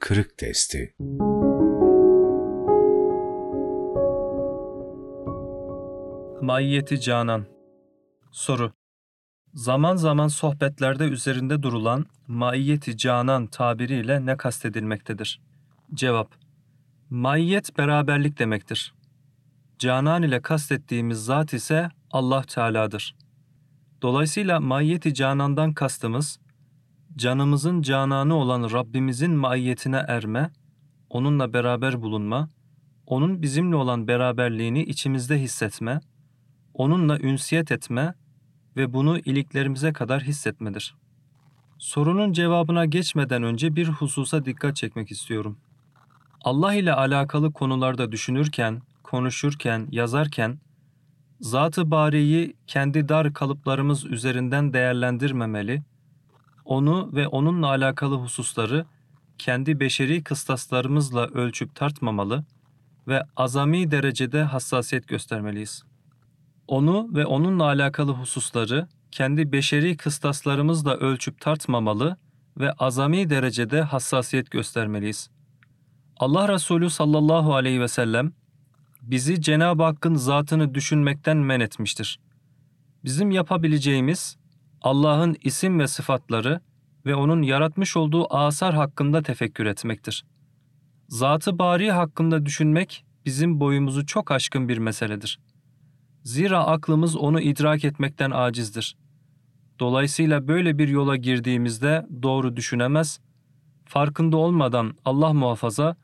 Kırık testi. Maiyeti Canan Soru Zaman zaman sohbetlerde üzerinde durulan maiyeti canan tabiriyle ne kastedilmektedir? Cevap Maiyet beraberlik demektir. Canan ile kastettiğimiz zat ise Allah Teala'dır. Dolayısıyla maiyeti canandan kastımız, canımızın cananı olan Rabbimizin maiyetine erme, onunla beraber bulunma, onun bizimle olan beraberliğini içimizde hissetme, onunla ünsiyet etme ve bunu iliklerimize kadar hissetmedir. Sorunun cevabına geçmeden önce bir hususa dikkat çekmek istiyorum. Allah ile alakalı konularda düşünürken, konuşurken, yazarken, Zat-ı Bari'yi kendi dar kalıplarımız üzerinden değerlendirmemeli, onu ve onunla alakalı hususları kendi beşeri kıstaslarımızla ölçüp tartmamalı ve azami derecede hassasiyet göstermeliyiz. Onu ve onunla alakalı hususları kendi beşeri kıstaslarımızla ölçüp tartmamalı ve azami derecede hassasiyet göstermeliyiz. Allah Resulü sallallahu aleyhi ve sellem bizi Cenab-ı Hakk'ın zatını düşünmekten men etmiştir. Bizim yapabileceğimiz Allah'ın isim ve sıfatları ve onun yaratmış olduğu asar hakkında tefekkür etmektir. Zatı bari hakkında düşünmek bizim boyumuzu çok aşkın bir meseledir. Zira aklımız onu idrak etmekten acizdir. Dolayısıyla böyle bir yola girdiğimizde doğru düşünemez, farkında olmadan Allah muhafaza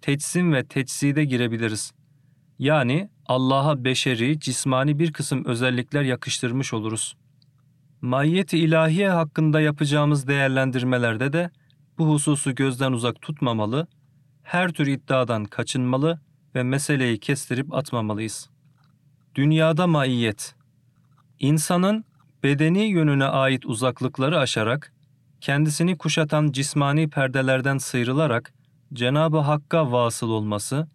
teçsim ve teçside girebiliriz. Yani Allah'a beşeri, cismani bir kısım özellikler yakıştırmış oluruz. Maiyet-i ilahiye hakkında yapacağımız değerlendirmelerde de bu hususu gözden uzak tutmamalı, her tür iddiadan kaçınmalı ve meseleyi kestirip atmamalıyız. Dünyada maiyet İnsanın bedeni yönüne ait uzaklıkları aşarak, kendisini kuşatan cismani perdelerden sıyrılarak Cenab-ı Hakk'a vasıl olması,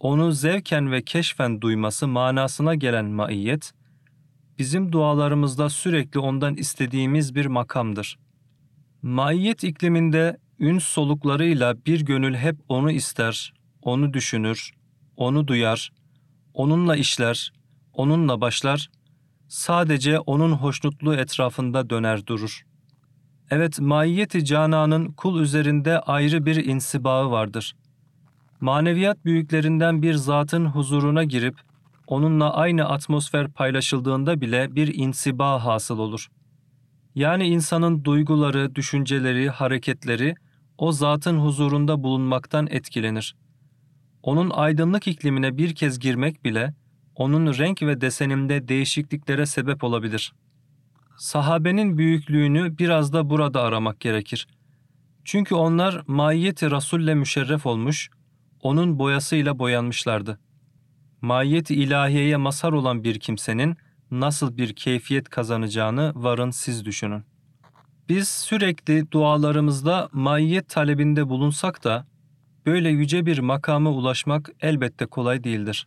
onu zevken ve keşfen duyması manasına gelen maiyet, bizim dualarımızda sürekli ondan istediğimiz bir makamdır. Maiyet ikliminde üns soluklarıyla bir gönül hep onu ister, onu düşünür, onu duyar, onunla işler, onunla başlar, sadece onun hoşnutluğu etrafında döner durur. Evet, maiyeti cananın kul üzerinde ayrı bir insibağı vardır. Maneviyat büyüklerinden bir zatın huzuruna girip, onunla aynı atmosfer paylaşıldığında bile bir insiba hasıl olur. Yani insanın duyguları, düşünceleri, hareketleri o zatın huzurunda bulunmaktan etkilenir. Onun aydınlık iklimine bir kez girmek bile onun renk ve deseninde değişikliklere sebep olabilir. Sahabenin büyüklüğünü biraz da burada aramak gerekir. Çünkü onlar maiyeti Resul'le müşerref olmuş, onun boyasıyla boyanmışlardı. Maiyeti ilahiyeye mazhar olan bir kimsenin nasıl bir keyfiyet kazanacağını varın siz düşünün. Biz sürekli dualarımızda maiyet talebinde bulunsak da böyle yüce bir makama ulaşmak elbette kolay değildir.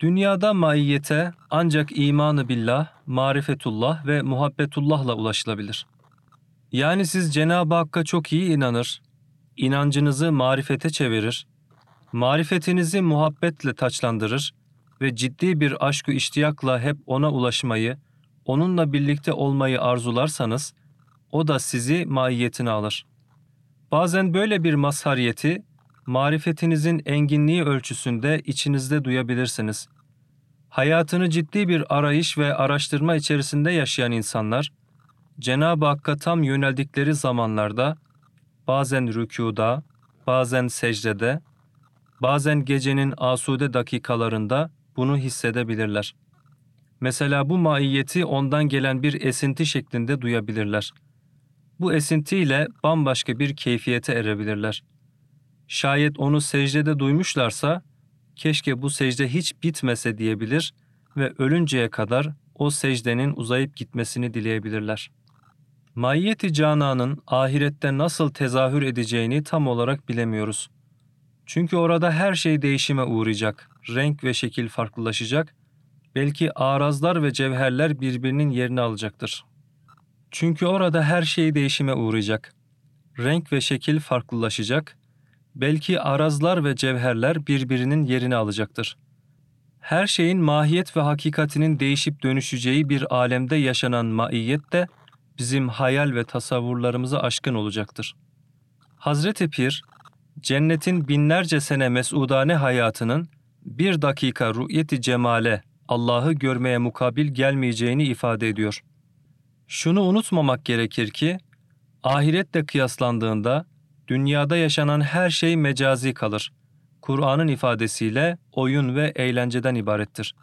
Dünyada maiyete ancak imanı billah, marifetullah ve muhabbetullahla ulaşılabilir. Yani siz Cenab-ı Hakk'a çok iyi inanır, inancınızı marifete çevirir, marifetinizi muhabbetle taçlandırır ve ciddi bir aşkı iştiyakla hep ona ulaşmayı, onunla birlikte olmayı arzularsanız, o da sizi maiyetine alır. Bazen böyle bir mazhariyeti marifetinizin enginliği ölçüsünde içinizde duyabilirsiniz. Hayatını ciddi bir arayış ve araştırma içerisinde yaşayan insanlar, Cenab-ı Hakk'a tam yöneldikleri zamanlarda, bazen rükuda, bazen secdede, bazen gecenin asude dakikalarında bunu hissedebilirler. Mesela bu maiyeti ondan gelen bir esinti şeklinde duyabilirler. Bu esintiyle bambaşka bir keyfiyete erebilirler.'' Şayet onu secdede duymuşlarsa, keşke bu secde hiç bitmese diyebilir ve ölünceye kadar o secdenin uzayıp gitmesini dileyebilirler. Maiyeti cananın ahirette nasıl tezahür edeceğini tam olarak bilemiyoruz. Çünkü orada her şey değişime uğrayacak, renk ve şekil farklılaşacak, belki arazlar ve cevherler birbirinin yerini alacaktır. Çünkü orada her şey değişime uğrayacak. renk ve şekil farklılaşacak, belki arazlar ve cevherler birbirinin yerini alacaktır. Her şeyin mahiyet ve hakikatinin değişip dönüşeceği bir alemde yaşanan maiyet de bizim hayal ve tasavvurlarımızı aşkın olacaktır. Hazreti Pir, cennetin binlerce sene mesudane hayatının bir dakika rü'yeti cemale, Allah'ı görmeye mukabil gelmeyeceğini ifade ediyor. Şunu unutmamak gerekir ki, ahiretle kıyaslandığında dünyada yaşanan her şey mecazi kalır. Kur'an'ın ifadesiyle oyun ve eğlenceden ibarettir.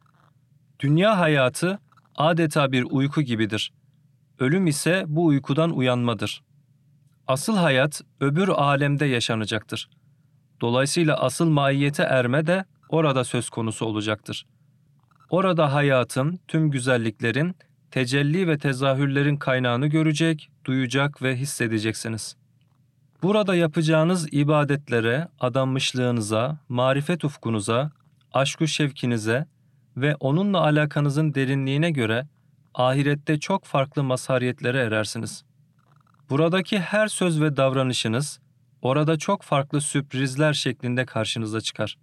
Dünya hayatı adeta bir uyku gibidir. Ölüm ise bu uykudan uyanmadır. Asıl hayat öbür alemde yaşanacaktır. Dolayısıyla asıl maiyete erme de orada söz konusu olacaktır. Orada hayatın, tüm güzelliklerin, tecelli ve tezahürlerin kaynağını görecek, duyacak ve hissedeceksiniz. Burada yapacağınız ibadetlere, adanmışlığınıza, marifet ufkunuza, aşku şevkinize ve onunla alakanızın derinliğine göre ahirette çok farklı mazhariyetlere erersiniz. Buradaki her söz ve davranışınız, orada çok farklı sürprizler şeklinde karşınıza çıkar.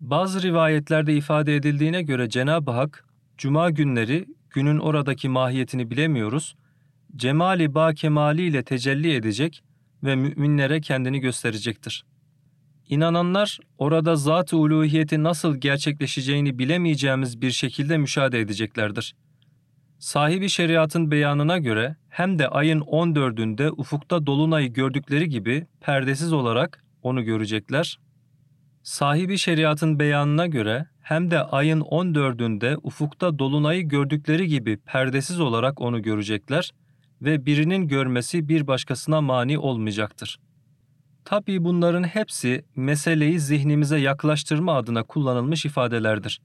Bazı rivayetlerde ifade edildiğine göre Cenab-ı Hak, Cuma günleri günün oradaki mahiyetini bilemiyoruz, cemali ba kemaliyle tecelli edecek ve müminlere kendini gösterecektir. İnananlar orada zat-ı uluhiyeti nasıl gerçekleşeceğini bilemeyeceğimiz bir şekilde müşahede edeceklerdir. Sahibi şeriatın beyanına göre hem de ayın 14'ünde ufukta dolunayı gördükleri gibi perdesiz olarak onu görecekler. Sahibi şeriatın beyanına göre hem de ayın 14'ünde ufukta dolunayı gördükleri gibi perdesiz olarak onu görecekler ve birinin görmesi bir başkasına mani olmayacaktır. Tabii bunların hepsi meseleyi zihnimize yaklaştırma adına kullanılmış ifadelerdir.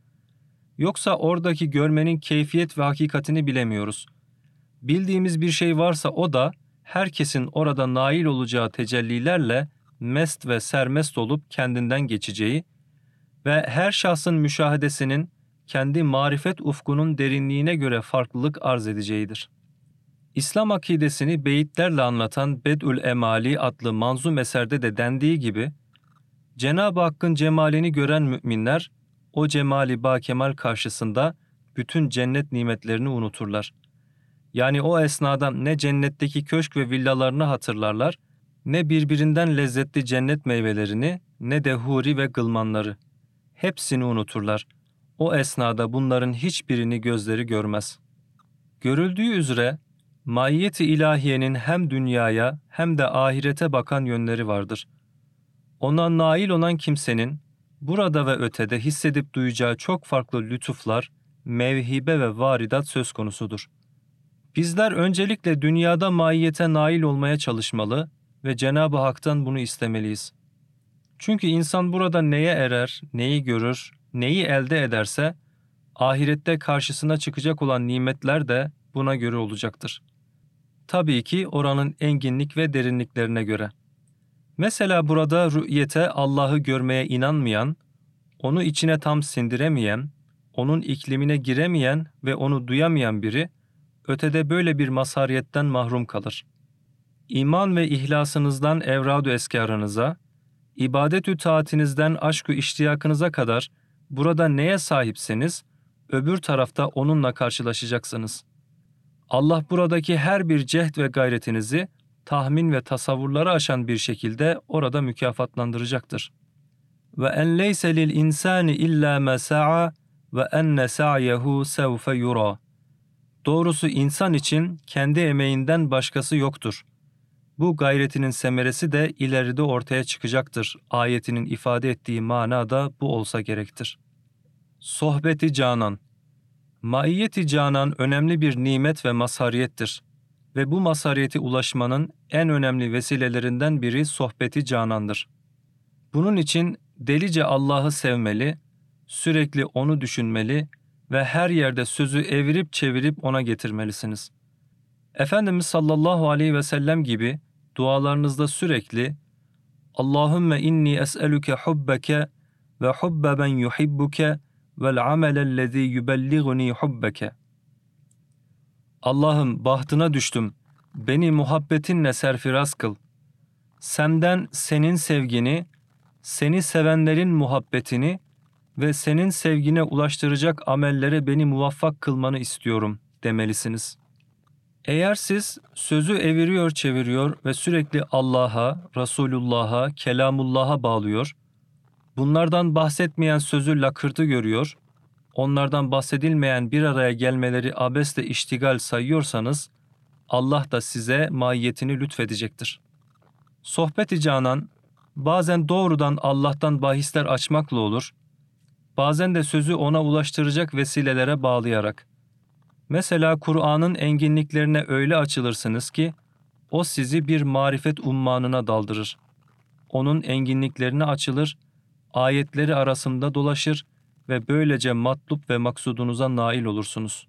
Yoksa oradaki görmenin keyfiyet ve hakikatini bilemiyoruz. Bildiğimiz bir şey varsa o da herkesin orada nail olacağı tecellilerle mest ve sermest olup kendinden geçeceği ve her şahsın müşahedesinin kendi marifet ufkunun derinliğine göre farklılık arz edeceğidir. İslam akidesini beyitlerle anlatan Bedül Emali adlı manzum eserde de dendiği gibi, Cenab-ı Hakk'ın cemalini gören müminler, o cemali ba kemal karşısında bütün cennet nimetlerini unuturlar. Yani o esnada ne cennetteki köşk ve villalarını hatırlarlar, ne birbirinden lezzetli cennet meyvelerini, ne de huri ve gılmanları. Hepsini unuturlar. O esnada bunların hiçbirini gözleri görmez. Görüldüğü üzere maiyeti ilahiyenin hem dünyaya hem de ahirete bakan yönleri vardır. Ona nail olan kimsenin burada ve ötede hissedip duyacağı çok farklı lütuflar, mevhibe ve varidat söz konusudur. Bizler öncelikle dünyada maiyete nail olmaya çalışmalı ve Cenab-ı Hak'tan bunu istemeliyiz. Çünkü insan burada neye erer, neyi görür, neyi elde ederse, ahirette karşısına çıkacak olan nimetler de buna göre olacaktır. Tabii ki oranın enginlik ve derinliklerine göre. Mesela burada rü'yete Allah'ı görmeye inanmayan, onu içine tam sindiremeyen, onun iklimine giremeyen ve onu duyamayan biri, ötede böyle bir mazhariyetten mahrum kalır. İman ve ihlasınızdan evradu eskarınıza, ibadetü taatinizden aşkı iştiyakınıza kadar burada neye sahipseniz, öbür tarafta onunla karşılaşacaksınız. Allah buradaki her bir cehd ve gayretinizi tahmin ve tasavvurları aşan bir şekilde orada mükafatlandıracaktır. Ve en leyse lil insani illa ma sa'a ve enne sa'yehu sevfe yura. Doğrusu insan için kendi emeğinden başkası yoktur. Bu gayretinin semeresi de ileride ortaya çıkacaktır. Ayetinin ifade ettiği manada bu olsa gerektir. Sohbeti Canan Maiyeti canan önemli bir nimet ve mazhariyettir ve bu mazhariyeti ulaşmanın en önemli vesilelerinden biri sohbeti canandır. Bunun için delice Allah'ı sevmeli, sürekli onu düşünmeli ve her yerde sözü evirip çevirip ona getirmelisiniz. Efendimiz sallallahu aleyhi ve sellem gibi dualarınızda sürekli Allahümme inni es'eluke hubbeke ve hubbe ben yuhibbuke vel amelellezî yubelliğuni hubbeke. Allah'ım bahtına düştüm, beni muhabbetinle serfiraz kıl. senden senin sevgini, seni sevenlerin muhabbetini ve senin sevgine ulaştıracak amellere beni muvaffak kılmanı istiyorum demelisiniz. Eğer siz sözü eviriyor çeviriyor ve sürekli Allah'a, Resulullah'a, Kelamullah'a bağlıyor, bunlardan bahsetmeyen sözü lakırtı görüyor, onlardan bahsedilmeyen bir araya gelmeleri abesle iştigal sayıyorsanız, Allah da size maiyetini lütfedecektir. Sohbet-i canan, bazen doğrudan Allah'tan bahisler açmakla olur, bazen de sözü ona ulaştıracak vesilelere bağlayarak. Mesela Kur'an'ın enginliklerine öyle açılırsınız ki, o sizi bir marifet ummanına daldırır. Onun enginliklerine açılır, ayetleri arasında dolaşır ve böylece matlup ve maksudunuza nail olursunuz.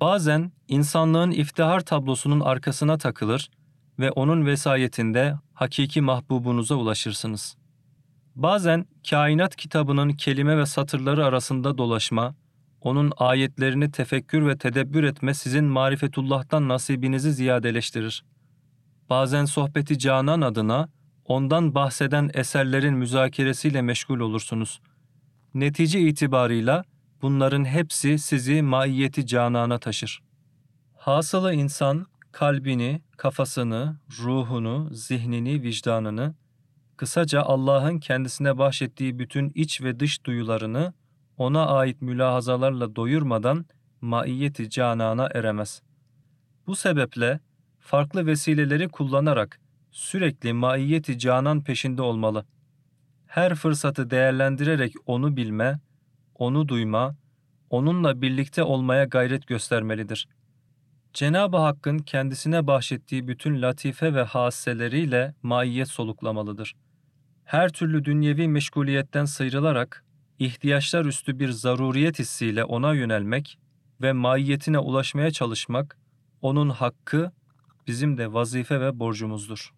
Bazen insanlığın iftihar tablosunun arkasına takılır ve onun vesayetinde hakiki mahbubunuza ulaşırsınız. Bazen kainat kitabının kelime ve satırları arasında dolaşma, onun ayetlerini tefekkür ve tedebbür etme sizin marifetullah'tan nasibinizi ziyadeleştirir. Bazen sohbeti canan adına ondan bahseden eserlerin müzakeresiyle meşgul olursunuz. Netice itibarıyla bunların hepsi sizi maiyeti canana taşır. Hasılı insan kalbini, kafasını, ruhunu, zihnini, vicdanını, kısaca Allah'ın kendisine bahşettiği bütün iç ve dış duyularını ona ait mülahazalarla doyurmadan maiyeti canana eremez. Bu sebeple farklı vesileleri kullanarak sürekli maiyeti canan peşinde olmalı. Her fırsatı değerlendirerek onu bilme, onu duyma, onunla birlikte olmaya gayret göstermelidir. Cenab-ı Hakk'ın kendisine bahşettiği bütün latife ve hasseleriyle maiyet soluklamalıdır. Her türlü dünyevi meşguliyetten sıyrılarak ihtiyaçlar üstü bir zaruriyet hissiyle ona yönelmek ve maiyetine ulaşmaya çalışmak onun hakkı, bizim de vazife ve borcumuzdur.